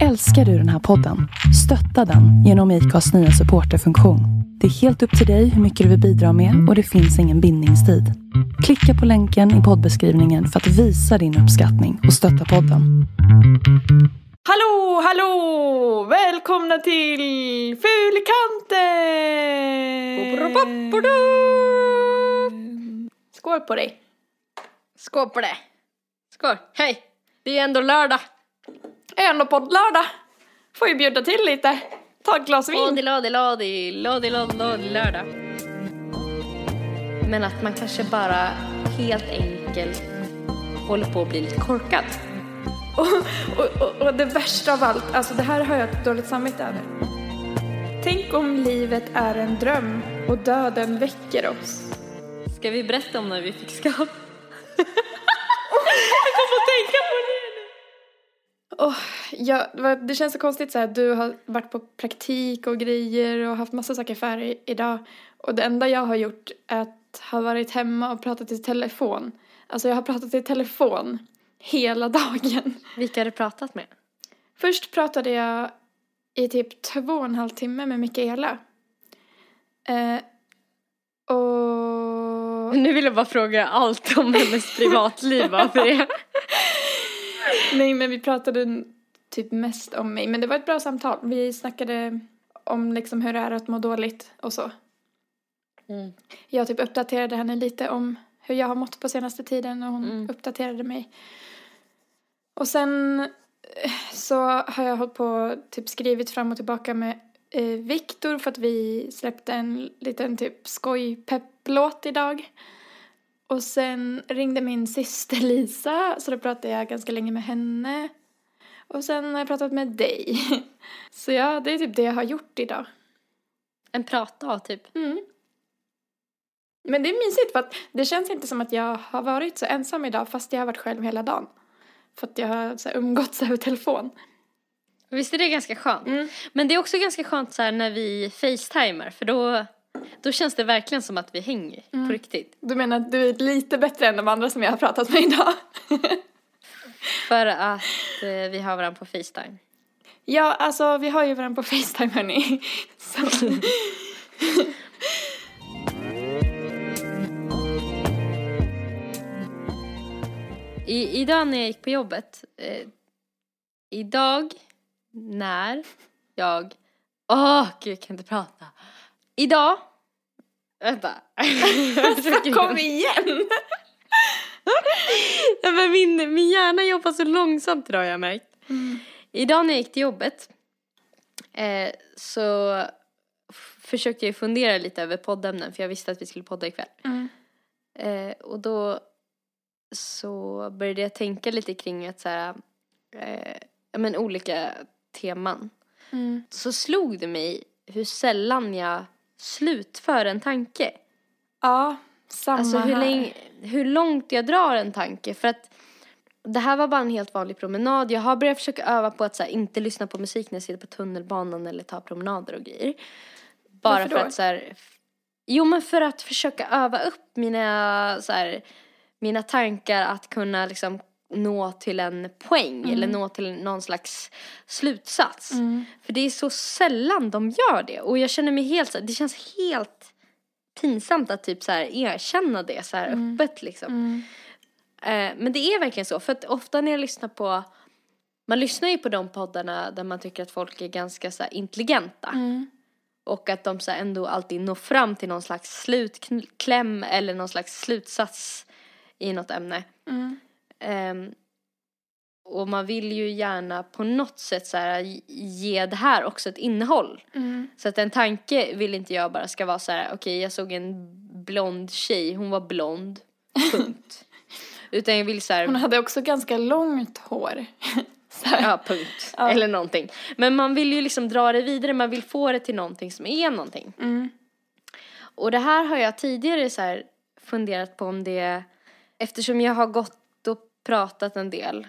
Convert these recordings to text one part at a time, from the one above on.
Älskar du den här podden? Stötta den genom IKAs nya supporterfunktion. Det är helt upp till dig hur mycket du vill bidra med och det finns ingen bindningstid. Klicka på länken i poddbeskrivningen för att visa din uppskattning och stötta podden. Hallå, hallå! Välkomna till Fulkanten! Skål på dig. Skål på det. Skål. Hej. Det är ändå lördag. Ändå på lördag. Får ju bjuda till lite. Ta ett glas vin. Lodi, lodi, lodi, lodi, lördag. Men att man kanske bara helt enkelt håller på att bli lite korkad. Och, och, och, och det värsta av allt, alltså det här har jag ett dåligt samvete över. Tänk om livet är en dröm och döden väcker oss. Ska vi berätta om när vi fick skabb? jag kommer att tänka på det. Oh, ja, det känns så konstigt så här, du har varit på praktik och grejer och haft massa saker för dig idag. Och det enda jag har gjort är att ha varit hemma och pratat i telefon. Alltså jag har pratat i telefon hela dagen. Vilka har du pratat med? Först pratade jag i typ två och en halv timme med Mikaela. Eh, och... Nu vill jag bara fråga allt om hennes privatliv bara för det. Nej, men vi pratade typ mest om mig. Men det var ett bra samtal. Vi snackade om liksom hur det är att må dåligt och så. Mm. Jag typ uppdaterade henne lite om hur jag har mått på senaste tiden och hon Mm. uppdaterade mig. Och sen eh, så har jag hållit på typ skrivit fram och tillbaka med eh, Viktor för att vi släppte en liten typ skoj-pepplåt idag. Och sen ringde min syster Lisa så då pratade jag ganska länge med henne. Och sen har jag pratat med dig. Så ja, det är typ det jag har gjort idag. En pratdag typ. Mm. Men det är mysigt för att det känns inte som att jag har varit så ensam idag fast jag har varit själv hela dagen. För att jag har så här umgåtts över telefon. Visst är det ganska skönt? Mm. Men det är också ganska skönt så när vi facetimar för då, då känns det verkligen som att vi hänger Mm. på riktigt. Du menar att du är lite bättre än de andra som jag har pratat med idag? För att eh, vi har varandra på Facetime. ja, alltså vi har ju varandra på Facetime hörni. Så. I, idag när jag gick på jobbet, eh, idag när jag, åh gud jag kan inte prata. Idag, vänta. Kom igen! Nej, men min, min hjärna jobbar så långsamt idag har jag märkt. Idag när jag gick till jobbet eh, så försökte jag fundera lite över poddämnen för jag visste att vi skulle podda ikväll. Mm. Eh, och då så började jag tänka lite kring att så här, eh, men olika teman. Mm. Så slog det mig hur sällan jag slutför en tanke. Ja, samma Alltså hur, här. länge, hur långt jag drar en tanke. För att det här var bara en helt vanlig promenad. Jag har börjat försöka öva på att så här, inte lyssna på musik när jag sitter på tunnelbanan eller tar promenader och grejer. Bara Varför för då? att så här, Jo men för att försöka öva upp mina så här, mina tankar att kunna liksom nå till en poäng eller nå till någon slags slutsats. Mm. För det är så sällan de gör det. Och jag känner mig helt det känns helt pinsamt att typ så här erkänna det så här öppet liksom. Mm. Eh, men det är verkligen så, för att ofta när jag lyssnar på man lyssnar ju på de poddarna där man tycker att folk är ganska så här intelligenta. Mm. Och att de så här ändå alltid når fram till någon slags slutkläm eller någon slags slutsats i något ämne. Ehm, och man vill ju gärna på något sätt så här ge det här också ett innehåll. Mm. Så att en tanke vill inte jag bara ska vara så här, okej jag såg en blond tjej, hon var blond, punkt. Utan jag vill så här, Hon hade också ganska långt hår. Ja punkt, Ja. eller någonting. Men man vill ju liksom dra det vidare, man vill få det till någonting som är någonting. Mm. Och det här har jag tidigare så funderat på om det, eftersom jag har gått pratat en del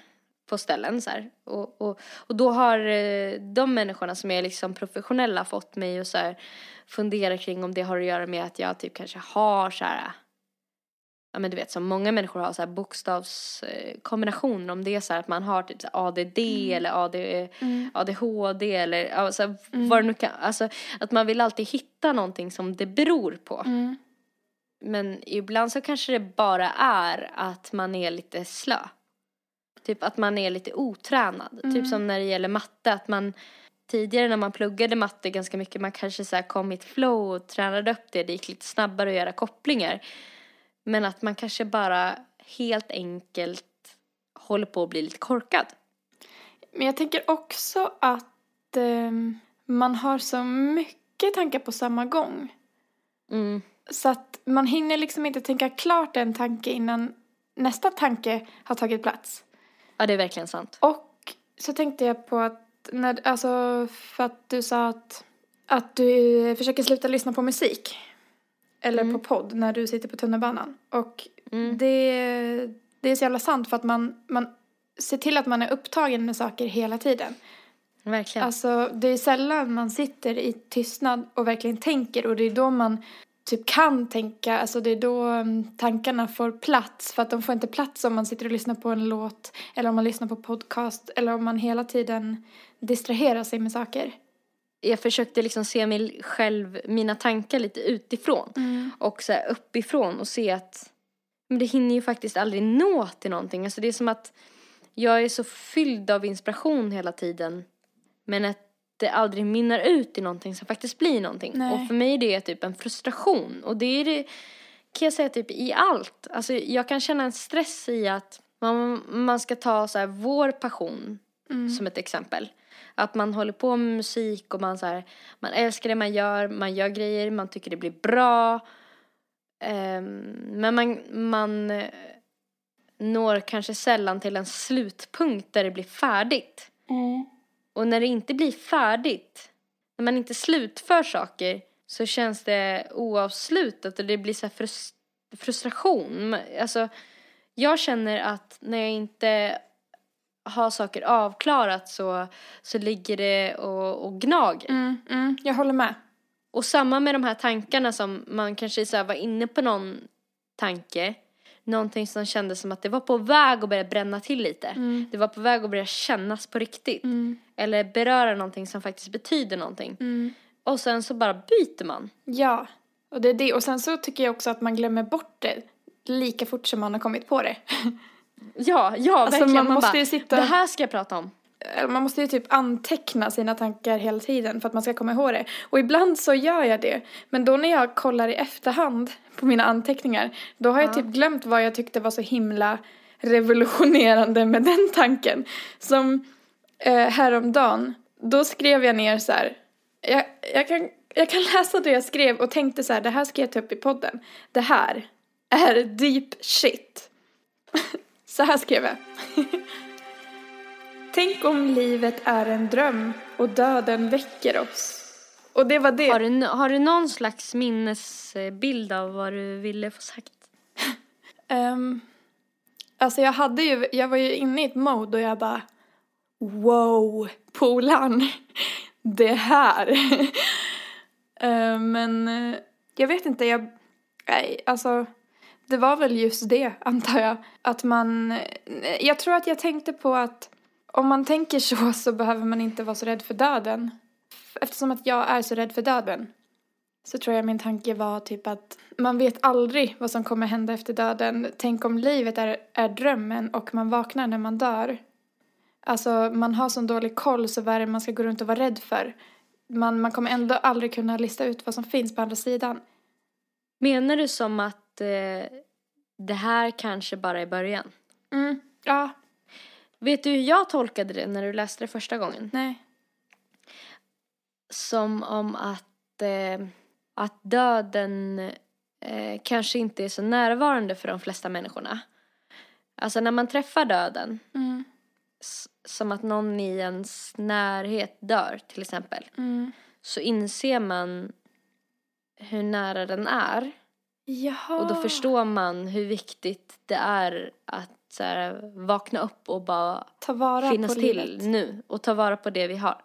på ställen så här. Och, och, och då har eh, de människorna som är liksom professionella fått mig att så här fundera kring om det har att göra med att jag typ kanske har så här ja men du vet som många människor har så här bokstavskombinationer om det är så här att man har typ ADD eller AD, Mm. ADHD eller alltså, vad det nu kan, alltså att man vill alltid hitta någonting som det beror på. Mm. Men ibland så kanske det bara är att man är lite slö. Typ att man är lite otränad. Typ som när det gäller matte, att man tidigare när man pluggade matte ganska mycket, man kanske så kom i ett flow och tränade upp det, det gick lite snabbare att göra kopplingar. Men att man kanske bara helt enkelt håller på att bli lite korkad. Men jag tänker också att ehm, man har så mycket tankar på samma gång. Mm. Så att man hinner liksom inte tänka klart en tanke innan nästa tanke har tagit plats. Ja, det är verkligen sant. Och så tänkte jag på att, när, alltså för att du sa att, att du försöker sluta lyssna på musik. Eller på podd när du sitter på tunnelbanan. Och Mm. det, det är så jävla sant för att man, man ser till att man är upptagen med saker hela tiden. Verkligen. Alltså det är sällan man sitter i tystnad och verkligen tänker och det är då man typ kan tänka, alltså det är då mm, tankarna får plats för att de får inte plats om man sitter och lyssnar på en låt eller om man lyssnar på podcast eller om man hela tiden distraherar sig med saker. jag försökte liksom se mig själv, mina tankar lite utifrån. Och så uppifrån och se att men det hinner ju faktiskt aldrig nå till någonting. Alltså det är som att jag är så fylld av inspiration hela tiden. Men att det aldrig mynnar ut i någonting som faktiskt blir någonting. Nej. Och för mig är det typ en frustration. Och det är det, kan jag säga, typ i allt. Alltså jag kan känna en stress i att man, man ska ta så här vår passion som ett exempel. Att man håller på med musik och man så här, man älskar det man gör, man gör grejer, man tycker det blir bra. Ehm, men man, man eh, når kanske sällan till en slutpunkt där det blir färdigt. Och när det inte blir färdigt, när man inte slutför saker så känns det oavslutat och det blir så här frus- frustration. Alltså, jag känner att när jag inte har saker avklarat så, så ligger det och, och gnager. Mm, mm, jag håller med. Och samma med de här tankarna som man kanske så var inne på någon tanke. Någonting som kändes som att det var på väg att börja bränna till lite. Det var på väg att börja kännas på riktigt. Eller beröra någonting som faktiskt betyder någonting. Och sen så bara byter man. Ja, och det är det. Och sen så tycker jag också att man glömmer bort det lika fort som man har kommit på det. Ja, ja Alltså, verkligen. man måste bara, ju sitta- Det här ska jag prata om. Eller Man måste ju typ anteckna sina tankar hela tiden för att man ska komma ihåg det. Och ibland så gör jag det. Men då när jag kollar i efterhand på mina anteckningar, då har jag typ glömt vad jag tyckte var så himla revolutionerande med den tanken. Som eh, häromdagen, då skrev jag ner så här, jag, jag, kan, jag kan läsa det jag skrev och tänkte så här, det här ska jag ta upp i podden. Det här är deep shit. så här skrev jag. Tänk om livet är en dröm och döden väcker oss. Och det var det. Har du, har du någon slags minnesbild av vad du ville få sagt? Ehm, alltså jag hade ju, jag var ju inne i ett mode och jag bara Wow, polan, det här. Ehm, men eh, jag vet inte, jag, nej, alltså det var väl just det antar jag. Att man, eh, jag tror att jag tänkte på att om man tänker så så behöver man inte vara så rädd för döden. Eftersom att jag är så rädd för döden så tror jag min tanke var typ att man vet aldrig vad som kommer hända efter döden. Tänk om livet är, är drömmen och man vaknar när man dör. Alltså man har sån dålig koll så vad är det man ska gå runt och vara rädd för? Man, man kommer ändå aldrig kunna lista ut vad som finns på andra sidan. Menar du som att eh, det här kanske bara är början? Mm, ja, Vet du hur jag tolkade det när du läste det första gången? nej. Som om att, eh, att döden eh, kanske inte är så närvarande för de flesta människorna. Alltså när man träffar döden, Mm, som att någon i ens närhet dör till exempel, mm. så inser man hur nära den är. Jaha. Och då förstår man hur viktigt det är att så här, vakna upp och bara Ta vara finnas på till livet. nu och ta vara på det vi har.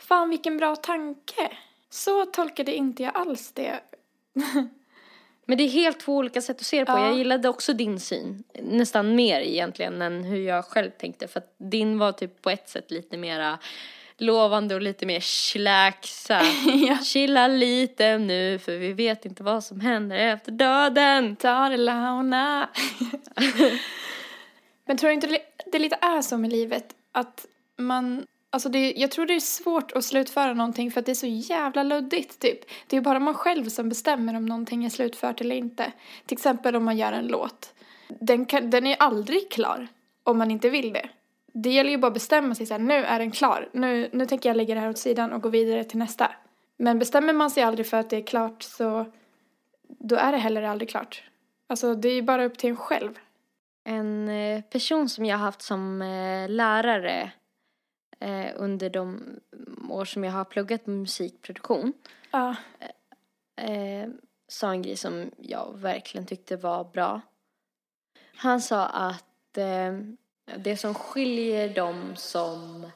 Fan vilken bra tanke. Så tolkade inte jag alls det. Men det är helt två olika sätt att se det på. Ja. Jag gillade också din syn. Nästan mer egentligen än hur jag själv tänkte. För att din var typ på ett sätt lite mera lovande och lite mer chillaxa. Ja. Chilla lite nu för vi vet inte vad som händer efter döden. Ta det launa. Men tror du inte det lite är så med livet att man Alltså det, jag tror det är svårt att slutföra någonting för att det är så jävla luddigt typ. Det är bara man själv som bestämmer om någonting är slutfört eller inte. Till exempel om man gör en låt. Den, kan, den är aldrig klar om man inte vill det. Det gäller ju bara att bestämma sig så här, nu är den klar. Nu, nu tänker jag lägga det här åt sidan och gå vidare till nästa. Men bestämmer man sig aldrig för att det är klart så då är det heller aldrig klart. Alltså det är ju bara upp till en själv. En eh, person som jag har haft som eh, lärare eh, under de år som jag har pluggat musikproduktion Ja. eh, sa en grej som jag verkligen tyckte var bra. Han sa att det som skiljer dem som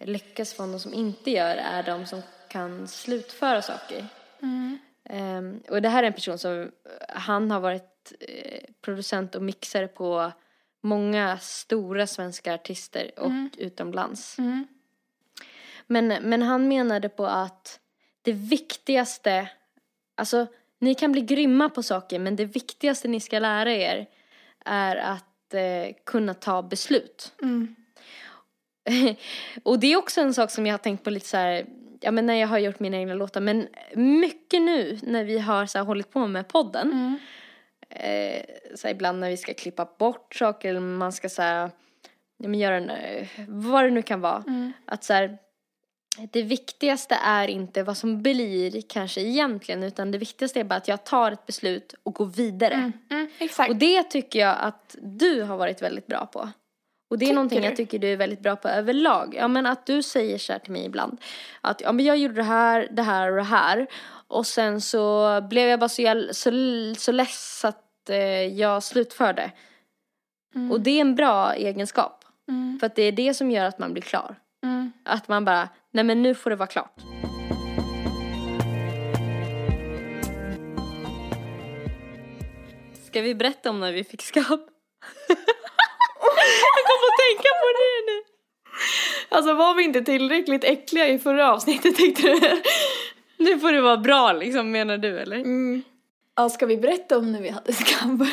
lyckas från de som inte gör är de som kan slutföra saker. Mm. Ehm, och det här är en person som, han har varit eh, producent och mixare på många stora svenska artister och Mm. utomlands. Mm. Men, men han menade på att det viktigaste, alltså ni kan bli grymma på saker men det viktigaste ni ska lära er är att eh, kunna ta beslut. Mm. och det är också en sak som jag har tänkt på lite så här, ja men när jag har gjort mina egna låtar, men mycket nu när vi har så här hållit på med podden, Mm. eh, så här, ibland när vi ska klippa bort saker eller man ska så här, ja, men göra en, eh, vad det nu kan vara, Mm. att så här, det viktigaste är inte vad som blir kanske egentligen, utan det viktigaste är bara att jag tar ett beslut och går vidare. Mm. Mm. Exakt. Och det tycker jag att du har varit väldigt bra på. Och det är Tycker någonting jag tycker du är väldigt bra på överlag. Ja men att du säger så här till mig ibland. Att ja men jag gjorde det här, det här och det här. Och sen så blev jag bara så, jäl- så, så less att eh, jag slutförde. Mm. Och det är en bra egenskap. Mm. För att det är det som gör att man blir klar. Mm. Att man bara, nej men nu får det vara klart. Ska vi berätta om när vi fick skabb? jag kom att tänka på det nu. Alltså var vi inte tillräckligt äckliga i förra avsnittet tyckte du? Nu får det vara bra liksom menar du eller? Mm. Ja, ska vi berätta om när vi hade skabb?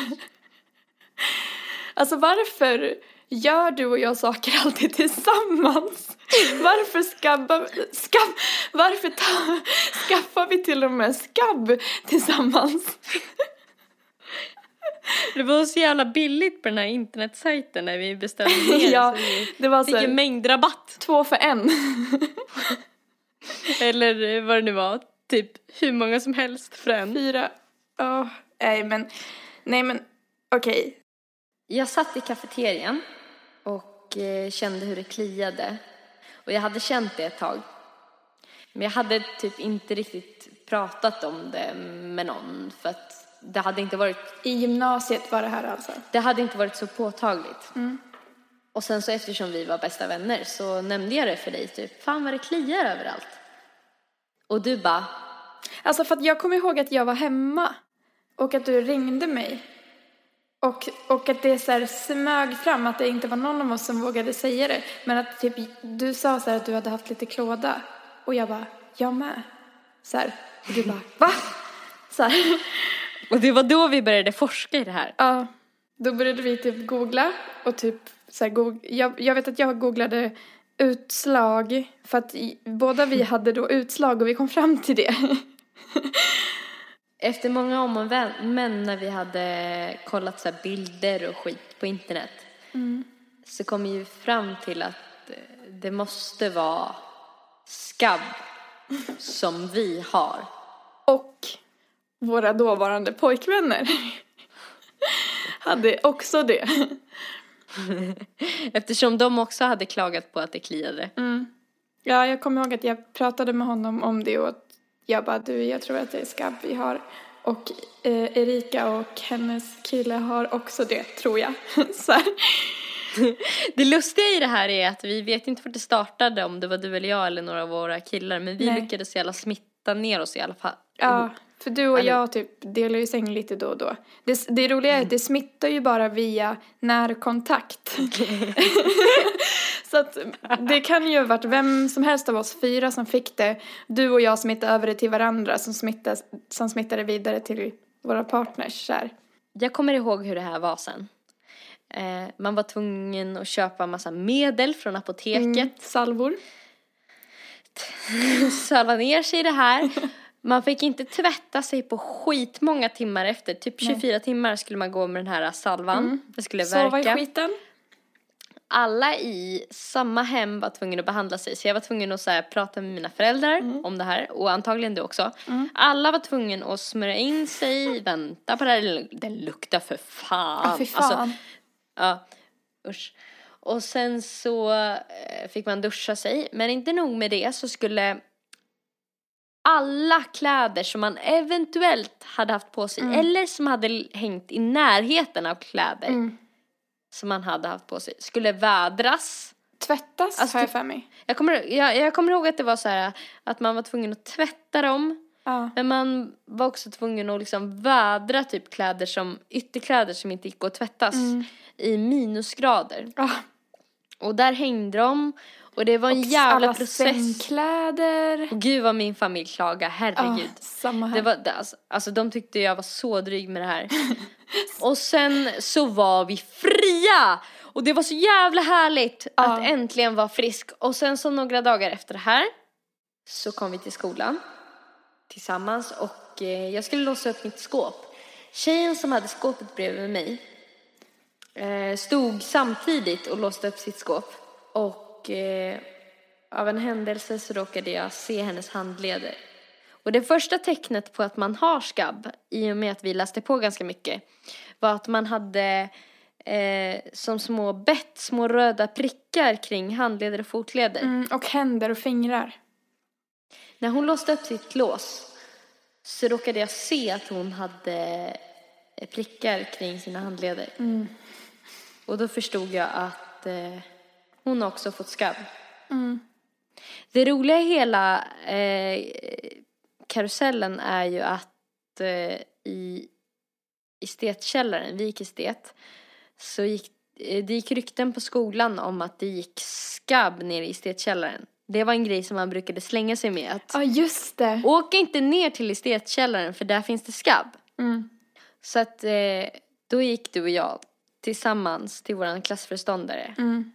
Alltså varför gör du och jag saker alltid tillsammans? Varför skabbar, skabb, varför ta, skaffar vi till och med skabb tillsammans? Det var så jävla billigt på den här internetsajten när vi bestämde ner Ja, Det var fick så en här, mängdrabatt. två för en. Eller vad det nu var, typ hur många som helst för en. Fyra. Ja, nej men, nej men okej. Jag satt i kafeterian kände hur det kliade. Och jag hade känt det ett tag. Men jag hade typ inte riktigt pratat om det med någon för att det hade inte varit, I gymnasiet var det här alltså. det hade inte varit så påtagligt. Mm. Och sen så eftersom vi var bästa vänner så nämnde jag det för dig typ, fan vad det kliar överallt. Och du bara, Alltså för att jag kommer ihåg att jag var hemma och att du ringde mig. Och, och att det så här smög fram att det inte var någon av oss som vågade säga det. Men att typ du sa så här att du hade haft lite klåda. Och jag bara, jag med. Så här. Och du bara, va? Så här. och det var då vi började forska i det här. Ja. Då började vi typ googla och typ så här, goog- jag, jag vet att jag googlade utslag för att i, båda vi hade då utslag och vi kom fram till det. Efter många om och men när vi hade kollat så här bilder och skit på internet så kom vi ju fram till att eh, det måste vara skabb som vi har. Och våra dåvarande pojkvänner hade också det. Eftersom de också hade klagat på att det kliade. Ja, jag kommer ihåg att jag pratade med honom om det och jag bara, du, jag tror att det är skabb vi har. Och eh, Erika och hennes kille har också det, tror jag. Så här. Det lustiga i det här är att vi vet inte vart det startade, om det var du eller jag eller några av våra killar, men vi Nej. lyckades i alla smitta ner oss i alla fall. Ja. För du och jag typ delar ju säng lite då och då. Det, det roliga är att det smittar ju bara via närkontakt. Så att det kan ju ha varit vem som helst av oss fyra som fick det. Du och jag smittade över det till varandra som, smittas, som smittade vidare till våra partners. Så här. Jag kommer ihåg hur det här var sen. Eh, man var tvungen att köpa massa medel från apoteket. Mm, salvor. Salva ner sig i det här. Man fick inte tvätta sig på skitmånga timmar efter. Typ 24 timmar skulle man gå med den här salvan. Det skulle Sova i verka. skiten. Alla i samma hem var tvungna att behandla sig. Så jag var tvungen att så här, prata med mina föräldrar om det här. Och antagligen du också. Alla var tvungna att smörja in sig, vänta på det här. Det luktar för fan. Ja, fy fan. Alltså, Ja, usch. Och sen så eh, fick man duscha sig. Men inte nog med det så skulle alla kläder som man eventuellt hade haft på sig eller som hade hängt i närheten av kläder Mm. som man hade haft på sig skulle vädras. Tvättas Alltså, har jag typ- för mig. Jag kommer, jag, jag kommer ihåg att det var så här att man var tvungen att tvätta dem Ja. men man var också tvungen att liksom vädra typ kläder som, ytterkläder som inte gick att tvättas i minusgrader. Ja. Och där hängde de och det var en Och jävla alla process. sängkläder. Och gud vad min familj klagade, herregud. Ja, samma här. Det var, alltså, alltså de tyckte jag var så dryg med det här. och sen så var vi fria! Och det var så jävla härligt Ja. att äntligen vara frisk. Och sen så några dagar efter det här så kom vi till skolan tillsammans och eh, jag skulle låsa upp mitt skåp. Tjejen som hade skåpet bredvid mig eh, stod samtidigt och låste upp sitt skåp. Och eh, av en händelse så råkade jag se hennes handleder. Och det första tecknet på att man har skabb, i och med att vi läste på ganska mycket, var att man hade eh, som små bett, små röda prickar kring handleder och fotleder. Mm, och händer och fingrar. När hon låste upp sitt lås så råkade jag se att hon hade eh, prickar kring sina handleder. Och då förstod jag att eh, hon har också fått skabb. Det roliga i hela eh, karusellen är ju att eh, i estetkällaren, vi gick estet, så gick eh, det gick rykten på skolan om att det gick skabb ner i estetkällaren. Det var en grej som man brukade slänga sig med. Att Ja, just det. Åk inte ner till estetkällaren för där finns det skabb. Mm. Så att eh, då gick du och jag tillsammans till våran klassföreståndare. Mm.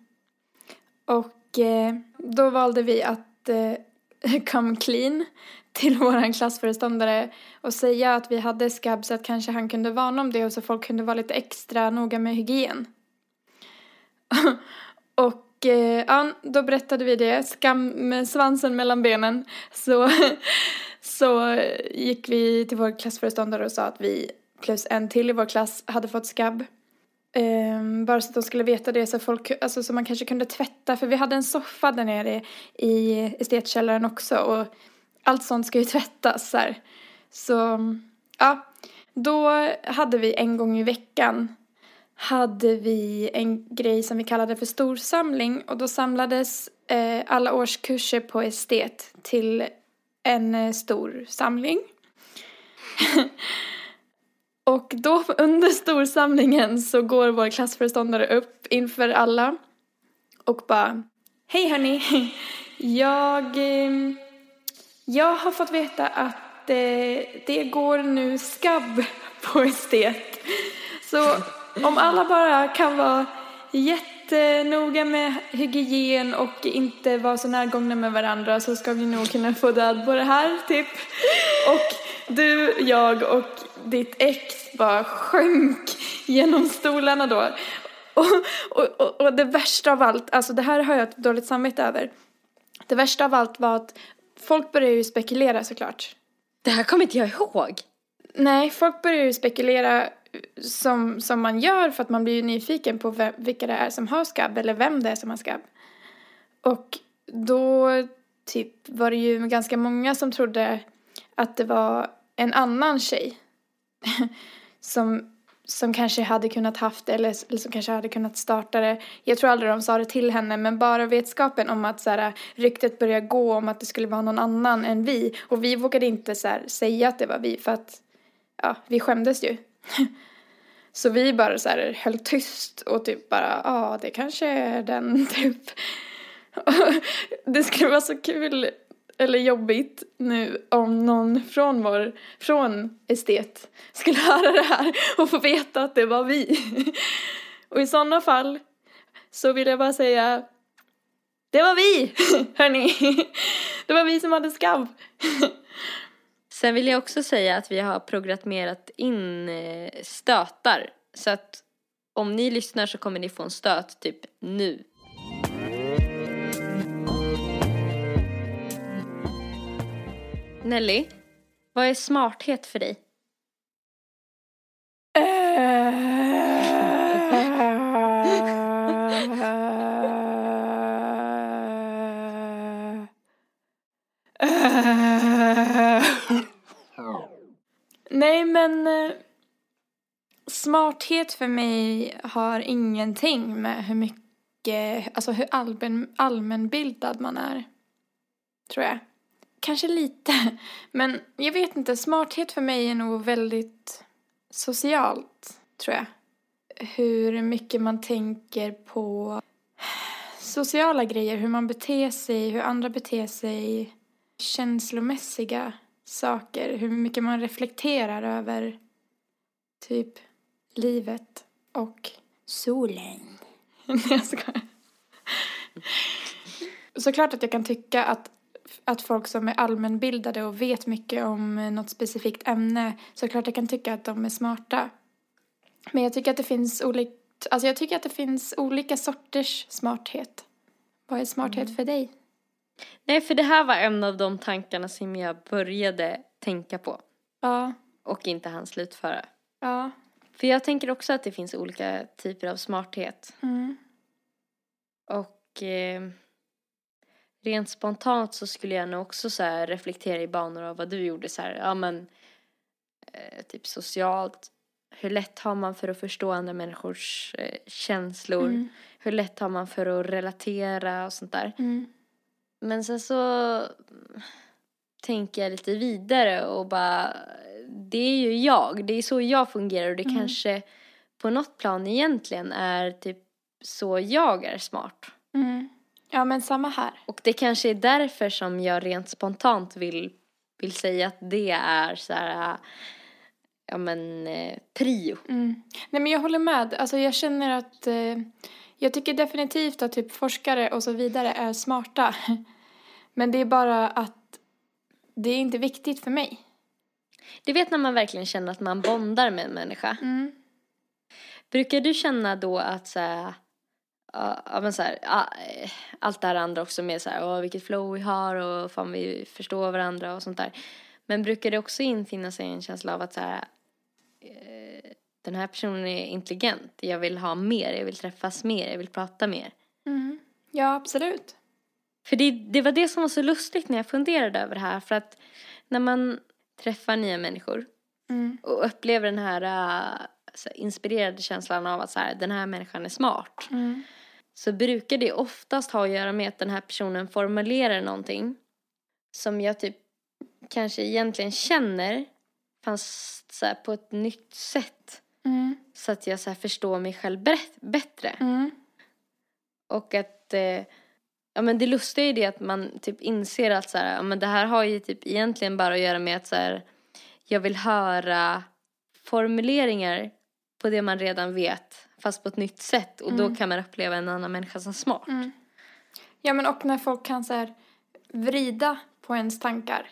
Och eh, då valde vi att eh, come clean till våran klassföreståndare och säga att vi hade skabb så att kanske han kunde varna om det och så folk kunde vara lite extra noga med hygien. och eh, ja, då berättade vi det, skam med svansen mellan benen. Så, så gick vi till vår klassföreståndare och sa att vi plus en till i vår klass hade fått skabb. Um, bara så att de skulle veta det så, folk, alltså, så man kanske kunde tvätta. För vi hade en soffa där nere i estetkällaren också. Och allt sånt ska ju tvättas. Så, här. så ja, då hade vi en gång i veckan hade vi en grej som vi kallade för storsamling. Och då samlades eh, alla årskurser på estet till en eh, stor samling. Och då under storsamlingen så går vår klassföreståndare upp inför alla och bara Hej hörni, jag, ehm, jag har fått veta att eh, det går nu skabb på estet. Så om alla bara kan vara jättenoga med hygien och inte vara så närgångna med varandra så ska vi nog kunna få död på det här, typ. Och du, jag och ditt ex bara sjönk genom stolarna då. Och, och, och, och det värsta av allt, alltså det här har jag ett dåligt samvete över. Det värsta av allt var att folk började ju spekulera såklart. Det här kommer inte jag ihåg. Nej, folk börjar ju spekulera som, som man gör för att man blir ju nyfiken på vem, vilka det är som har skabb eller vem det är som har skabb. Och då typ var det ju ganska många som trodde att det var en annan tjej som som kanske hade kunnat haft det eller, eller som kanske hade kunnat starta det. Jag tror aldrig de sa det till henne men bara vetskapen om att så här, ryktet började gå om att det skulle vara någon annan än vi och vi vågade inte så här, säga att det var vi för att ja, vi skämdes ju. så vi bara så här höll tyst och typ bara ja, det kanske är den typ. det skulle vara så kul eller jobbigt nu om någon från vår, från estet skulle höra det här och få veta att det var vi. Och i sådana fall så vill jag bara säga det var vi, hörni. Det var vi som hade skabb. Sen vill jag också säga att vi har programmerat in eh, stötar. Så att om ni lyssnar så kommer ni få en stöt typ nu. Nelly, vad är smarthet för dig? Nej men eh, smarthet för mig har ingenting med hur mycket, alltså hur allmän, allmänbildad man är. Tror jag. Kanske lite, men jag vet inte, smarthet för mig är nog väldigt socialt, tror jag. Hur mycket man tänker på sociala grejer, hur man beter sig, hur andra beter sig, känslomässiga saker, hur mycket man reflekterar över typ livet och solen. Nej, jag skojar. Såklart att jag kan tycka att, att folk som är allmänbildade och vet mycket om något specifikt ämne, såklart jag kan tycka att de är smarta. Men jag tycker att det finns olika, alltså jag tycker att det finns olika sorters smarthet. Vad är smarthet för dig? Nej, för det här var en av de tankarna som jag började tänka på Ja, och inte hann slutföra. ja. För jag tänker också att det finns olika typer av smarthet. Mm. Och eh, rent spontant så skulle jag nog också så reflektera i banor av vad du gjorde så här, ja men eh, typ socialt. Hur lätt har man för att förstå andra människors eh, känslor? Mm. Hur lätt har man för att relatera och sånt där? Mm. Men sen så tänker jag lite vidare och bara, det är ju jag, det är så jag fungerar och det Mm. kanske på något plan egentligen är typ så jag är smart. Mm. Ja, men samma här. Och det kanske är därför som jag rent spontant vill, vill säga att det är så här, ja men, eh, prio. Mm. Nej, men jag håller med. Alltså, jag känner att eh, jag tycker definitivt att typ forskare och så vidare är smarta. Men det är bara att det är inte viktigt för mig. Du vet när man verkligen känner att man bondar med en människa. Mm. Brukar du känna då att så här, ja, men så här, eh, allt det här andra också med så här, åh, vilket flow vi har och fan vi förstår varandra och sånt där. Men brukar det också infinna sig en känsla av att så här, eh, den här personen är intelligent, jag vill ha mer, jag vill träffas mer, jag vill prata mer. Mm. Ja, absolut. För det, det var det som var så lustigt när jag funderade över det här för att när man träffar nya människor Mm. och upplever den här, så här inspirerade känslan av att så här, den här människan är smart Mm. Så brukar det oftast ha att göra med att den här personen formulerar någonting som jag typ kanske egentligen känner fast så på ett nytt sätt Mm. så att jag så förstår mig själv bättre. Mm. Och att eh, ja men det lustiga är det att man typ inser att så här, ja men det här har ju typ egentligen bara att göra med att så här, jag vill höra formuleringar på det man redan vet fast på ett nytt sätt och då kan man uppleva en annan människa som smart. Mm. Ja, men och när folk kan så här vrida på ens tankar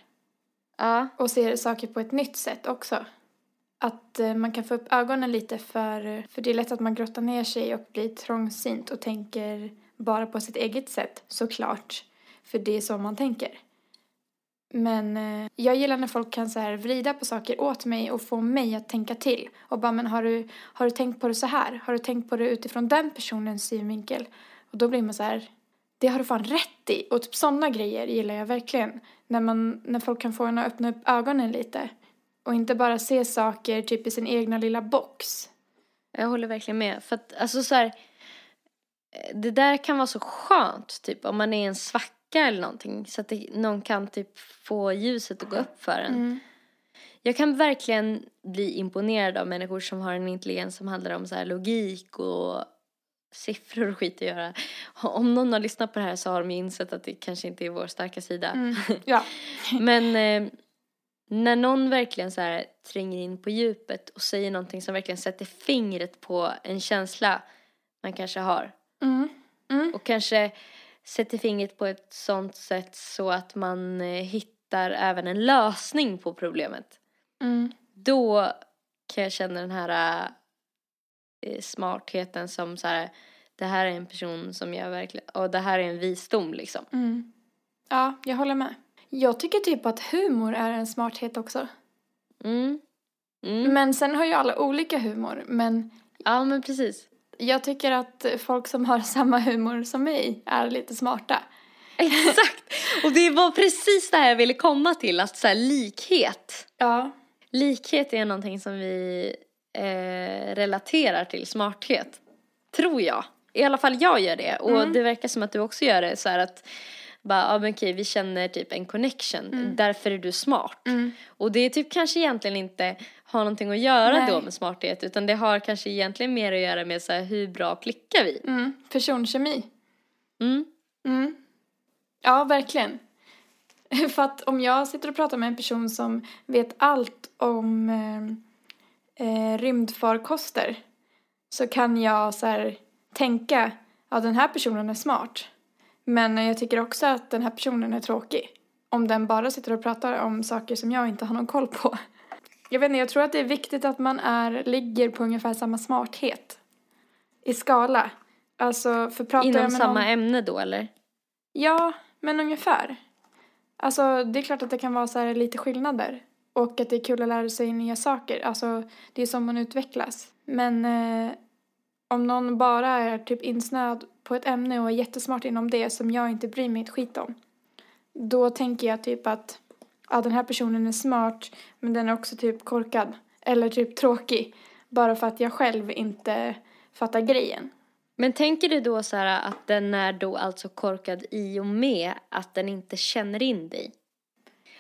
Ja, och se saker på ett nytt sätt också. Att eh, man kan få upp ögonen lite för, för det är lätt att man grottar ner sig och blir trångsynt och tänker bara på sitt eget sätt, såklart. För det är så man tänker. Men eh, jag gillar när folk kan så här vrida på saker åt mig och få mig att tänka till. Och bara, men har du, har du tänkt på det så här? Har du tänkt på det utifrån den personens synvinkel? Och då blir man så här, det har du fan rätt i. Och typ sådana grejer gillar jag verkligen. När, man, när folk kan få en att öppna upp ögonen lite. Och inte bara se saker typ i sin egna lilla box. Jag håller verkligen med. För att alltså så här, eh, det där kan vara så skönt typ om man är i en svacka eller någonting. Så att det, någon kan typ få ljuset att gå upp för en. Mm. Jag kan verkligen bli imponerad av människor som har en intelligens som handlar om så logik och siffror och skit att göra. Om någon har lyssnat på det här så har de ju insett att det kanske inte är vår starka sida. Mm. Ja. Men eh, när någon verkligen så här tränger in på djupet och säger någonting som verkligen sätter fingret på en känsla man kanske har. Mm. Mm. Och kanske sätter fingret på ett sånt sätt så att man eh, hittar även en lösning på problemet. Mm. Då kan jag känna den här eh, smartheten som så här, det här är en person som jag verkligen, och det här är en visdom liksom. Mm. Ja, jag håller med. Jag tycker typ att humor är en smarthet också. Mm. Mm. Men sen har ju alla olika humor. Men Ja men precis. Jag tycker att folk som har samma humor som mig är lite smarta. Exakt! Och det var precis det här jag ville komma till, att så här, likhet. Ja. Likhet är någonting som vi eh, relaterar till smarthet. Tror jag. I alla fall jag gör det. Och Mm. det verkar som att du också gör det. Så här att, bara, ja men okej, vi känner typ en connection. Därför är du smart. Mm. Och det är typ kanske egentligen inte har någonting att göra Nej. då med smarthet. Utan det har kanske egentligen mer att göra med så här, hur bra klickar vi? Mm. Personkemi. Mm. Mm. Ja, verkligen. För att om jag sitter och pratar med en person som vet allt om eh, eh, rymdfarkoster så kan jag så här tänka, ja den här personen är smart. Men jag tycker också att den här personen är tråkig. Om den bara sitter och pratar om saker som jag inte har någon koll på. Jag vet inte, jag tror att det är viktigt att man är, ligger på ungefär samma smarthet. I skala. Alltså, för pratar jag Inom med samma någon... ämne då eller? Ja, men ungefär. Alltså, det är klart att det kan vara så här lite skillnader. Och att det är kul att lära sig nya saker. Alltså, det är som man utvecklas. Men eh, om någon bara är typ insnöad på ett ämne och är jättesmart inom det som jag inte bryr mig ett skit om. Då tänker jag typ att ja, den här personen är smart men den är också typ korkad. Eller typ tråkig. Bara för att jag själv inte fattar grejen. Men tänker du då så här att den är då alltså korkad i och med att den inte känner in dig?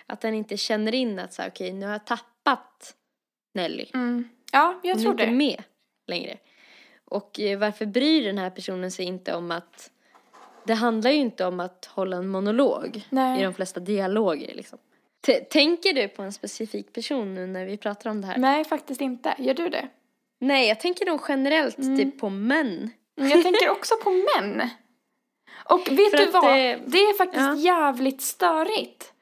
Att den inte känner in att så här, okej nu har jag tappat Nelly. Mm. Ja, jag Hon är tror inte det. med längre. Och eh, varför bryr den här personen sig inte om att det handlar ju inte om att hålla en monolog Nej. i de flesta dialoger liksom. T- tänker du på en specifik person nu när vi pratar om det här? Nej, faktiskt inte. Gör du det? Nej, jag tänker nog generellt Mm. typ på män. Mm, Jag tänker också på män. Och vet För du vad? eh, Det är faktiskt ja. jävligt störigt.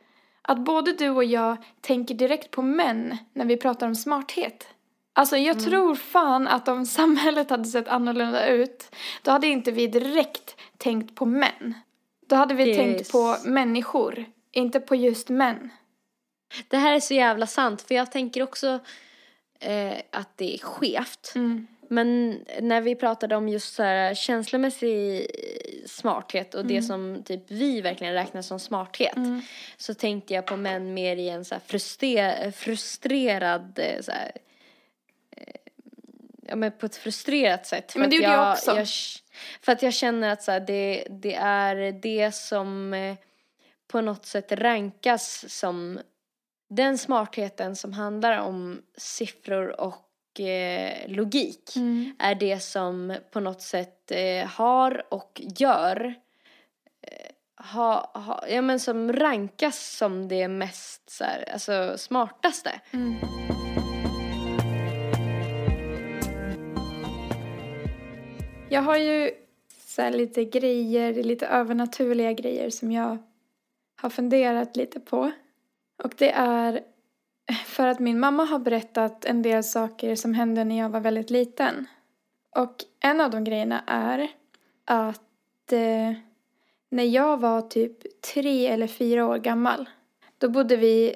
Att både du och jag tänker direkt på män när vi pratar om smarthet. Alltså jag Mm. tror fan att om samhället hade sett annorlunda ut, då hade inte vi direkt tänkt på män. Då hade vi Det är tänkt på människor, inte på just män. Det här är så jävla sant för jag tänker också eh, att det är skevt. Mm. Men när vi pratade om just så här känslomässig smarthet och det som typ vi verkligen räknar som smarthet Mm. så tänkte jag på män mer i en så frustre- frustrerad eh, så här, eh, ja men på ett frustrerat sätt. För Men det gjorde jag också. Jag, för att jag känner att så här, det, det är det som eh, på något sätt rankas som den smartheten som handlar om siffror och eh, logik Mm. är det som på något sätt eh, har och gör eh, ha, ha, ja, men som rankas som det mest så här, alltså, smartaste. Mm. Jag har ju så lite grejer, lite övernaturliga grejer som jag har funderat lite på. Och det är för att min mamma har berättat en del saker som hände när jag var väldigt liten. Och en av de grejerna är att eh, när jag var typ tre eller fyra år gammal, då bodde vi,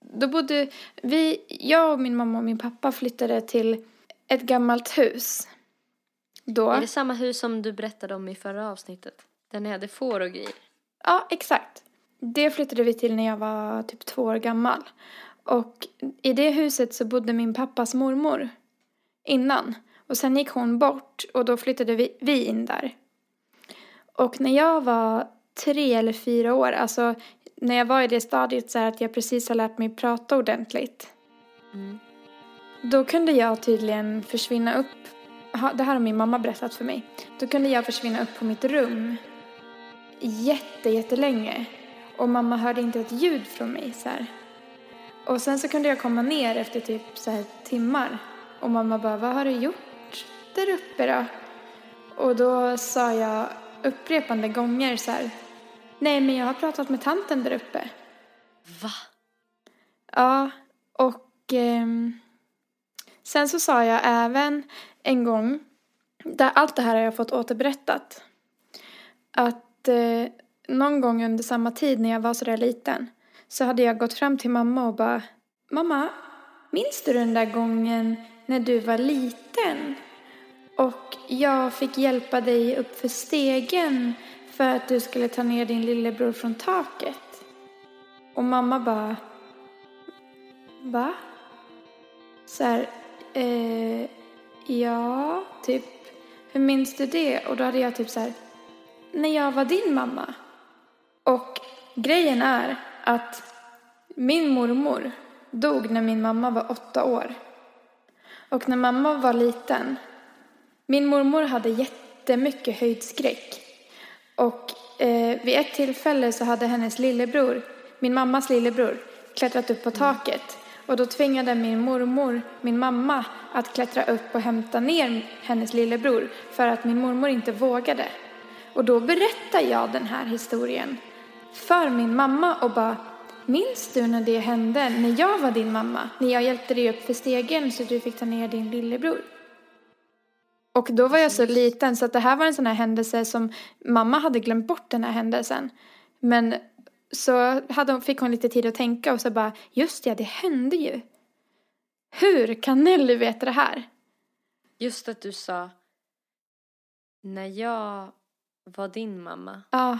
då bodde vi, jag och min mamma och min pappa flyttade till ett gammalt hus. Då. Är det samma hus som du berättade om i förra avsnittet? Där ni hade får och grejer. Ja, exakt. Det flyttade vi till när jag var typ två år gammal. Och i det huset så bodde min pappas mormor innan. Och sen gick hon bort och då flyttade vi, vi in där. Och när jag var tre eller fyra år, alltså när jag var i det stadiet så att jag precis har lärt mig prata ordentligt. Mm. Då kunde jag tydligen försvinna upp, det här har min mamma berättat för mig. Då kunde jag försvinna upp på mitt rum jätte, jättelänge. Och mamma hörde inte ett ljud från mig så här. Och sen så kunde jag komma ner efter typ så här timmar. Och mamma bara, vad har du gjort där uppe då? Och då sa jag upprepande gånger så här, nej men jag har pratat med tanten där uppe. Va? Ja, och ehm, sen så sa jag även en gång, där allt det här har jag fått återberättat, att eh, någon gång under samma tid när jag var sådär liten så hade jag gått fram till mamma och bara, mamma, minns du den där gången när du var liten? Och jag fick hjälpa dig upp för stegen för att du skulle ta ner din lillebror från taket. Och mamma bara, Va? Så här, eh, ja, typ, hur minns du det? Och då hade jag typ så här, när jag var din mamma. Och grejen är att min mormor dog när min mamma var åtta år. Och när mamma var liten, min mormor hade jättemycket höjdskräck. Och eh, vid ett tillfälle så hade hennes lillebror, min mammas lillebror, klättrat upp på taket. Och då tvingade min mormor min mamma att klättra upp och hämta ner hennes lillebror för att min mormor inte vågade. Och då berättar jag den här historien för min mamma och bara Minns du när det hände när jag var din mamma? När jag hjälpte dig upp för stegen så du fick ta ner din lillebror? Och då var jag så liten så att det här var en sån här händelse som mamma hade glömt bort den här händelsen. Men så hade hon, fick hon lite tid att tänka och så bara, just ja, det hände ju. Hur kan Nelly veta det här? Just att du sa när jag var din mamma. Ja,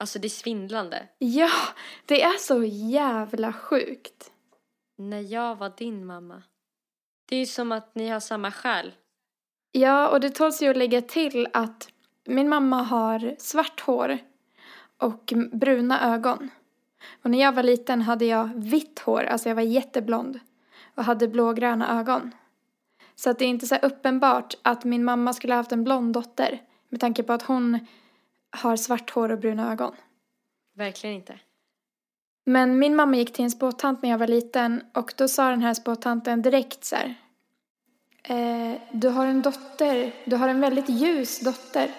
Alltså det är svindlande. ja, det är så jävla sjukt. När jag var din mamma. Det är ju som att ni har samma själ. Ja, och det tåls ju att lägga till att min mamma har svart hår och bruna ögon. Och när jag var liten hade jag vitt hår, alltså jag var jätteblond och hade blågröna ögon. Så att det är inte så uppenbart att min mamma skulle ha haft en blond dotter med tanke på att hon har svart hår och bruna ögon. Verkligen inte. Men min mamma gick till en spåtant när jag var liten och då sa den här spåtanten direkt så här. Eh, du har en dotter, du har en väldigt ljus dotter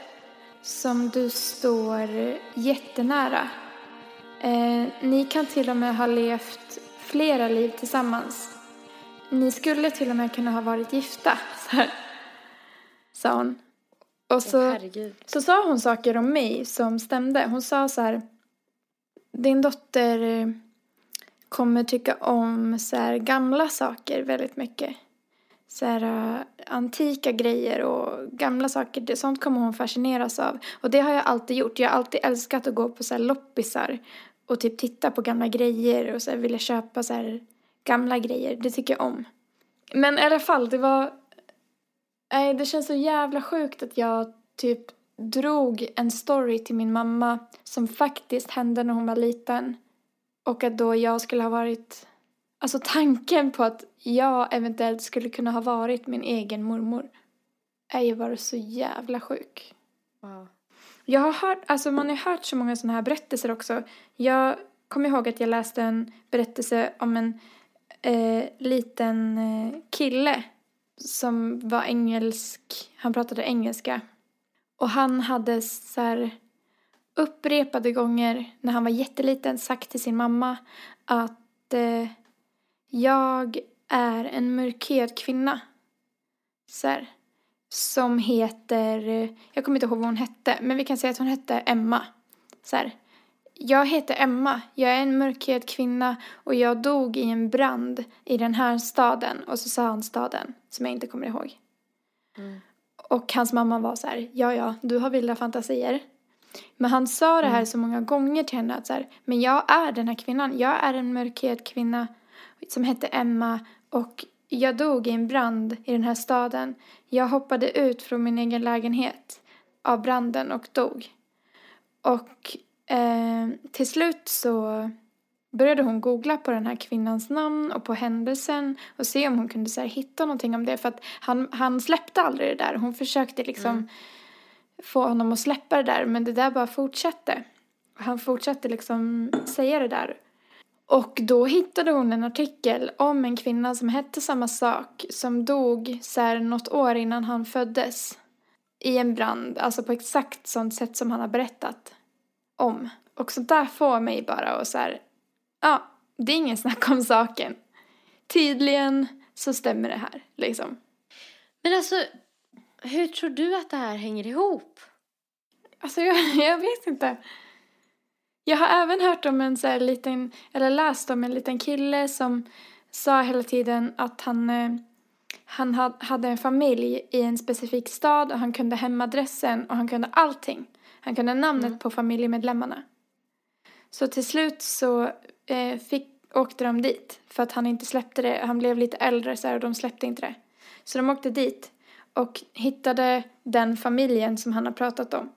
som du står jättenära. Eh, ni kan till och med ha levt flera liv tillsammans. Ni skulle till och med kunna ha varit gifta, så här, sa hon. Och så... Så sa hon saker om mig som stämde. Hon sa så här. Din dotter eh, kommer tycka om så här gamla saker väldigt mycket. Så här uh, antika grejer och gamla saker. Det, sånt kommer hon fascineras av. Och det har jag alltid gjort. Jag har alltid älskat att gå på så här loppisar. Och typ titta på gamla grejer och så här vilja köpa så här gamla grejer. Det tycker jag om. Men i alla fall, det var Nej, det känns så jävla sjukt att jag typ drog en story till min mamma som faktiskt hände när hon var liten. Och att då jag skulle ha varit... Alltså tanken på att jag eventuellt skulle kunna ha varit min egen mormor är ju bara så jävla sjuk. Wow. Jag har hört, alltså man har hört så många sådana här berättelser också. Jag kommer ihåg att jag läste en berättelse om en eh, liten eh, kille som var engelsk, han pratade engelska. Och han hade så här upprepade gånger när han var jätteliten sagt till sin mamma att eh, jag är en mörkhyad kvinna. Så här, som heter, jag kommer inte ihåg vad hon hette, men vi kan säga att hon hette Emma. Så här, jag heter Emma, jag är en mörkhyad kvinna och jag dog i en brand i den här staden. Och så sa han staden, som jag inte kommer ihåg. Mm. Och hans mamma var så här, ja ja, du har vilda fantasier. Men han sa det här så många gånger till henne att så här, men jag är den här kvinnan, jag är en mörkhyad kvinna som hette Emma och Jag dog i en brand i den här staden. Jag hoppade ut från min egen lägenhet av branden och dog. Och eh, till slut så började hon googla på den här kvinnans namn och på händelsen och se om hon kunde så här, hitta någonting om det. För att han, han släppte aldrig det där. Hon försökte liksom Mm. få honom att släppa det där men det där bara fortsatte. Han fortsatte liksom säga det där. Och då hittade hon en artikel om en kvinna som hette samma sak som dog så här något år innan han föddes i en brand, alltså på exakt sånt sätt som han har berättat om. Och sånt där får mig bara att så här, ja, det är ingen snack om saken. Tydligen så stämmer det här, liksom. Men alltså, hur tror du att det här hänger ihop? Alltså jag, jag vet inte. Jag har även hört om en så här liten, eller läst om en liten kille som sa hela tiden att han, eh, han had, hade en familj i en specifik stad och han kunde hemadressen och han kunde allting. Han kunde namnet Mm. på familjemedlemmarna. Så till slut så eh, fick, åkte de dit för att han inte släppte det. Han blev lite äldre så här, och de släppte inte det. Så de åkte dit och hittade den familjen som han har pratat om.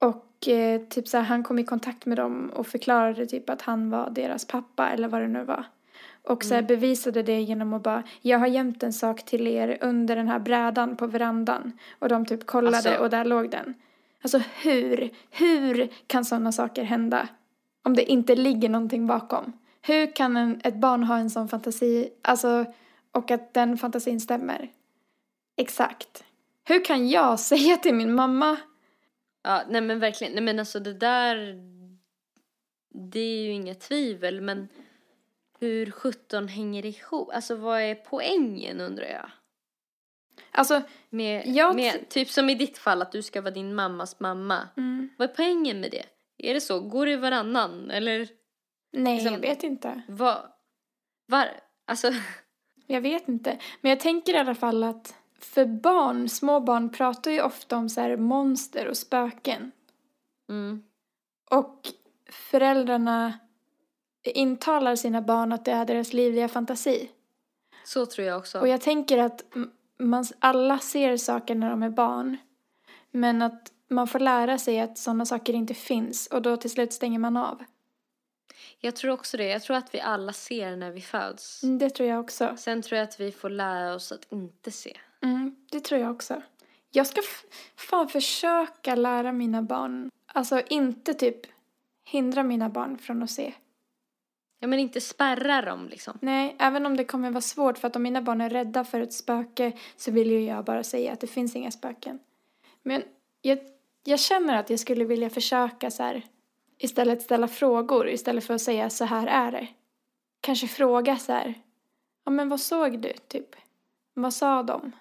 Och eh, typ så här, han kom i kontakt med dem och förklarade typ att han var deras pappa eller vad det nu var. Och så här bevisade det genom att bara, jag har gömt en sak till er under den här brädan på verandan. Och de typ kollade Alltså- och där låg den. Alltså hur, hur kan sådana saker hända? Om det inte ligger någonting bakom. Hur kan en, ett barn ha en sån fantasi, alltså, och att den fantasin stämmer? Exakt. Hur kan jag säga till min mamma Ja, nej men verkligen. Nej men alltså det där, det är ju inget tvivel men hur 17 hänger det ihop? Alltså vad är poängen undrar jag? Alltså, Med, Jag med, typ som i ditt fall att du ska vara din mammas mamma. mm, Vad är poängen med det? Är det så? Går det varannan? Eller nej, Liksom- jag vet inte. vad? Var? Alltså, Jag vet inte. Men jag tänker i alla fall att för barn, små barn pratar ju ofta om så här monster och spöken. mm, Och föräldrarna intalar sina barn att det är deras livliga fantasi. så tror jag också. Och jag tänker att man, alla ser saker när de är barn. Men att man får lära sig att sådana saker inte finns och då till slut stänger man av. Jag tror också det. Jag tror att vi alla ser när vi föds. Mm, Det tror jag också. Sen tror jag att vi får lära oss att inte se. Mm, det tror jag också. Jag ska fan försöka lära mina barn, alltså inte typ hindra mina barn från att se. Ja men inte spärra dem liksom. Nej, även om det kommer vara svårt för att om mina barn är rädda för ett spöke så vill ju jag bara säga att det finns inga spöken. Men jag, jag känner att jag skulle vilja försöka så här istället ställa frågor istället för att säga så här är det. Kanske fråga så här, ja men vad såg du typ? Vad sa de?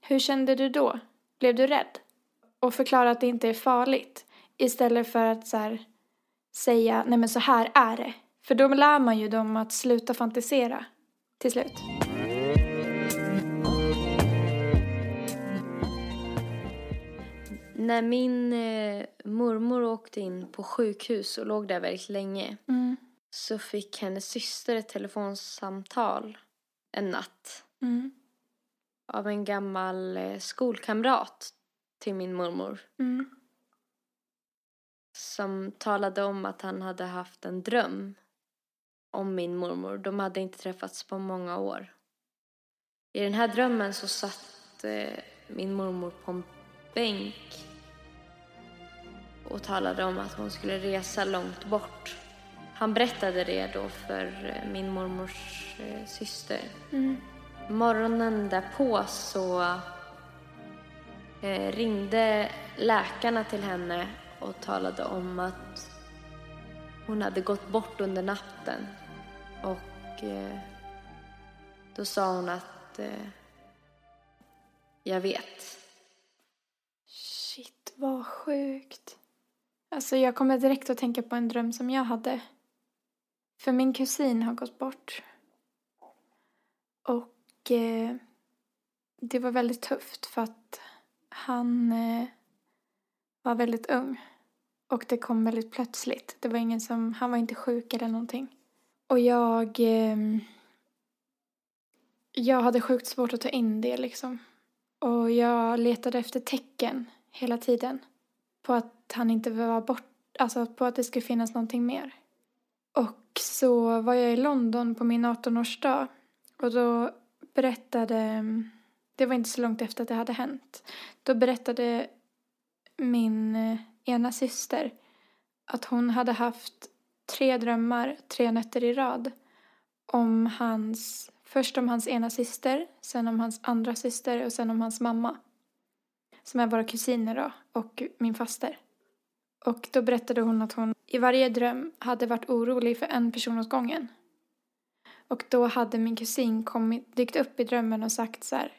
Hur kände du då? Blev du rädd? Och förklara att det inte är farligt istället för att så här säga nej men så här är det. För då lär man ju dem att sluta fantisera till slut. När min eh, mormor åkte in på sjukhus och låg där väldigt länge Mm. så fick hennes syster ett telefonsamtal en natt Mm. av en gammal eh, skolkamrat till min mormor Mm. som talade om att han hade haft en dröm om min mormor. De hade inte träffats på många år. I den här drömmen så satt eh, min mormor på en bänk och talade om att hon skulle resa långt bort. Han berättade det då för eh, min mormors eh, syster. Mm. Morgonen därpå så ringde läkarna till henne och talade om att hon hade gått bort under natten. Och eh, då sa hon att eh, jag vet. Shit, vad sjukt. Alltså jag kommer direkt att tänka på en dröm som jag hade. För min kusin har gått bort. Och eh, det var väldigt tufft för att han eh, var väldigt ung. Och det kom väldigt plötsligt. Det var ingen som, han var inte sjuk eller någonting. Och jag, eh, jag hade sjukt svårt att ta in det liksom. Och jag letade efter tecken hela tiden. På att han inte var bort, alltså på att det skulle finnas någonting mer. Och så var jag i London på min 18-årsdag. Och då berättade, det var inte så långt efter att det hade hänt. Då berättade min eh, ena syster att hon hade haft tre drömmar tre nätter i rad om hans, först om hans ena syster, sen om hans andra syster och sen om hans mamma. Som är våra kusiner då, och min faster. Och då berättade hon att hon i varje dröm hade varit orolig för en person åt gången. Och då hade min kusin kommit, dykt upp i drömmen och sagt så här,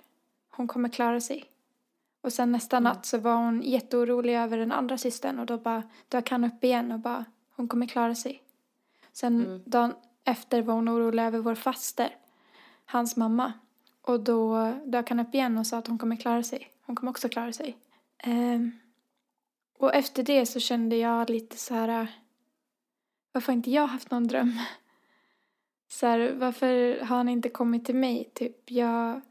hon kommer klara sig. Och sen nästa Mm. natt så var hon jätteorolig över den andra systern och då bara dök han upp igen och bara, hon kommer klara sig. Sen Mm. dagen efter var hon orolig över vår faster, hans mamma. Och då dök han upp igen och sa att hon kommer klara sig. Hon kommer också klara sig. Ehm, och efter det så kände jag lite så här, varför har inte jag haft någon dröm? Så här, varför har han inte kommit till mig? Typ, jag,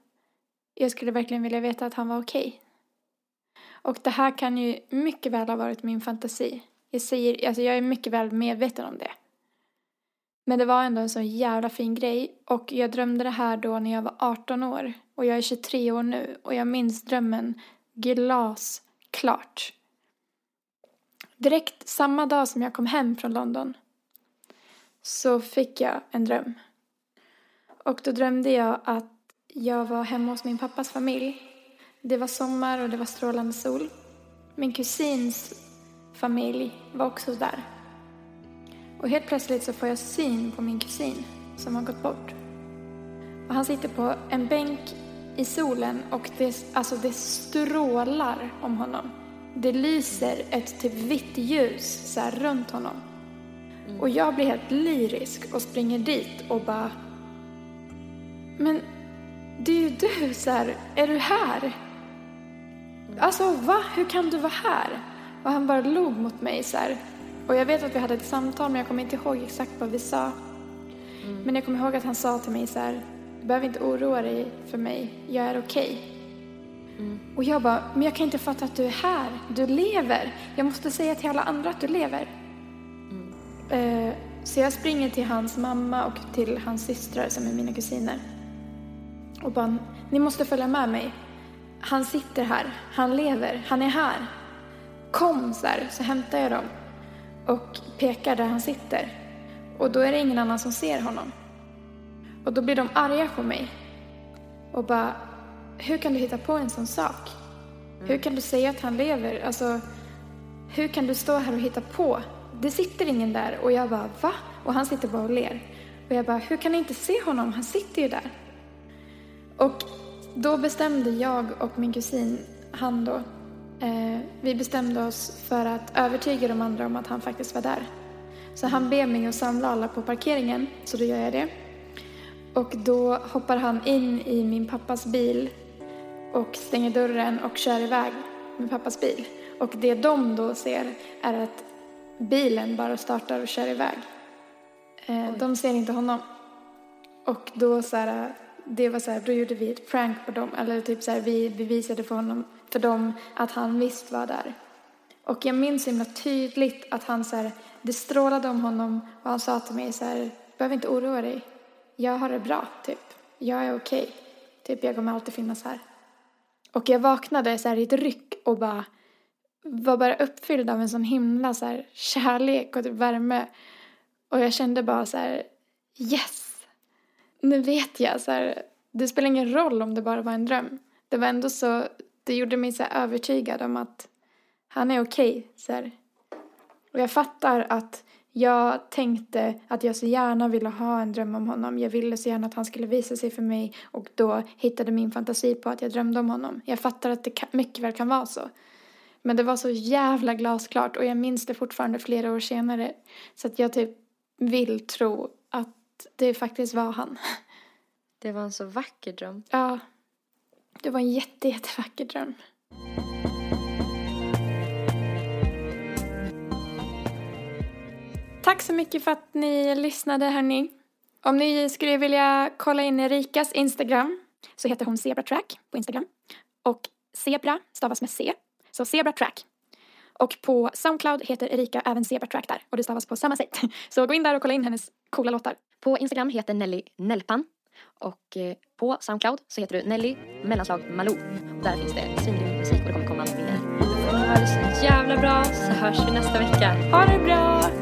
jag skulle verkligen vilja veta att han var okej. Och det här kan ju mycket väl ha varit min fantasi. Jag, säger, alltså jag är mycket väl medveten om det. Men det var ändå en så jävla fin grej. Och jag drömde det här då när jag var 18 år. Och jag är 23 år nu. Och jag minns drömmen glasklart. Direkt samma dag som jag kom hem från London så fick jag en dröm. Och då drömde jag att jag var hemma hos min pappas familj. Det var sommar och det var strålande sol. Min kusins familj var också där. Och helt plötsligt så får jag syn på min kusin som har gått bort. Och han sitter på en bänk i solen och det, alltså det strålar om honom. Det lyser ett typ vitt ljus så här runt honom. Och jag blir helt lyrisk och springer dit och bara... Men det är ju du, så här, är du här? Alltså va? Hur kan du vara här? Och han bara log mot mig så här. Och jag vet att vi hade ett samtal men jag kommer inte ihåg exakt vad vi sa. Men jag kommer ihåg att han sa till mig så här. Du behöver inte oroa dig för mig. Jag är okej. Och jag bara, men jag kan inte fatta att du är här. Du lever. Jag måste säga till alla andra att du lever. Eh, så jag springer till hans mamma och till hans systrar som är mina kusiner. Och bara, ni måste följa med mig. Han sitter här. Han lever. Han är här. Kom så här, så hämtar jag dem. Och pekar där han sitter. Och då är det ingen annan som ser honom. Och då blir de arga på mig. Och bara, hur kan du hitta på en sån sak? Hur kan du säga att han lever? Alltså, hur kan du stå här och hitta på? Det sitter ingen där. Och jag bara, va? Och han sitter bara och ler. Och jag bara, hur kan ni inte se honom? Han sitter ju där. Och då bestämde jag och min kusin, han då, eh, vi bestämde oss för att övertyga de andra om att han faktiskt var där. Så han ber mig att samla alla på parkeringen, så då gör jag det. Och då hoppar han in i min pappas bil och stänger dörren och kör iväg med pappas bil. Och det de då ser är att bilen bara startar och kör iväg. Eh, de ser inte honom. Och då så här, det var så här, då gjorde vi ett prank på dem. Eller typ så här, vi bevisade för honom, för dem att han visst var där. Och jag minns så himla tydligt att han så här, det strålade om honom och han sa till mig så här, behöver inte oroa dig. Jag har det bra, typ. Jag är okej. Typ, jag kommer alltid finnas här. Och jag vaknade så här i ett ryck och bara var bara uppfylld av en sån himla så här kärlek och typ värme. Och jag kände bara så här, yes! Nu vet jag så här, det spelar ingen roll om det bara var en dröm. Det var ändå så, det gjorde mig så övertygad om att han är okej, så här. Och jag fattar att jag tänkte att jag så gärna ville ha en dröm om honom. Jag ville så gärna att han skulle visa sig för mig och då hittade min fantasi på att jag drömde om honom. Jag fattar att det mycket väl kan vara så. Men det var så jävla glasklart och jag minns det fortfarande flera år senare. Så att jag typ vill tro att det faktiskt var han. Det var en så vacker dröm. Ja, det var en jätte, jättevacker dröm. Tack så mycket för att ni lyssnade hörni. Om ni skulle vilja kolla in Erikas Instagram så heter hon ZebraTrack på Instagram. Och Zebra stavas med C, så ZebraTrack. Och på Soundcloud heter Erika även ZebraTrack där och det stavas på samma sätt. Så gå in där och kolla in hennes coola låtar. På Instagram heter Nelly Nelpan. Och eh, på Soundcloud så heter du Nelly mellanslag Malou. Och där finns det svingrym musik och det kommer komma mer. Ha det så jävla bra så hörs vi nästa vecka. Ha det bra!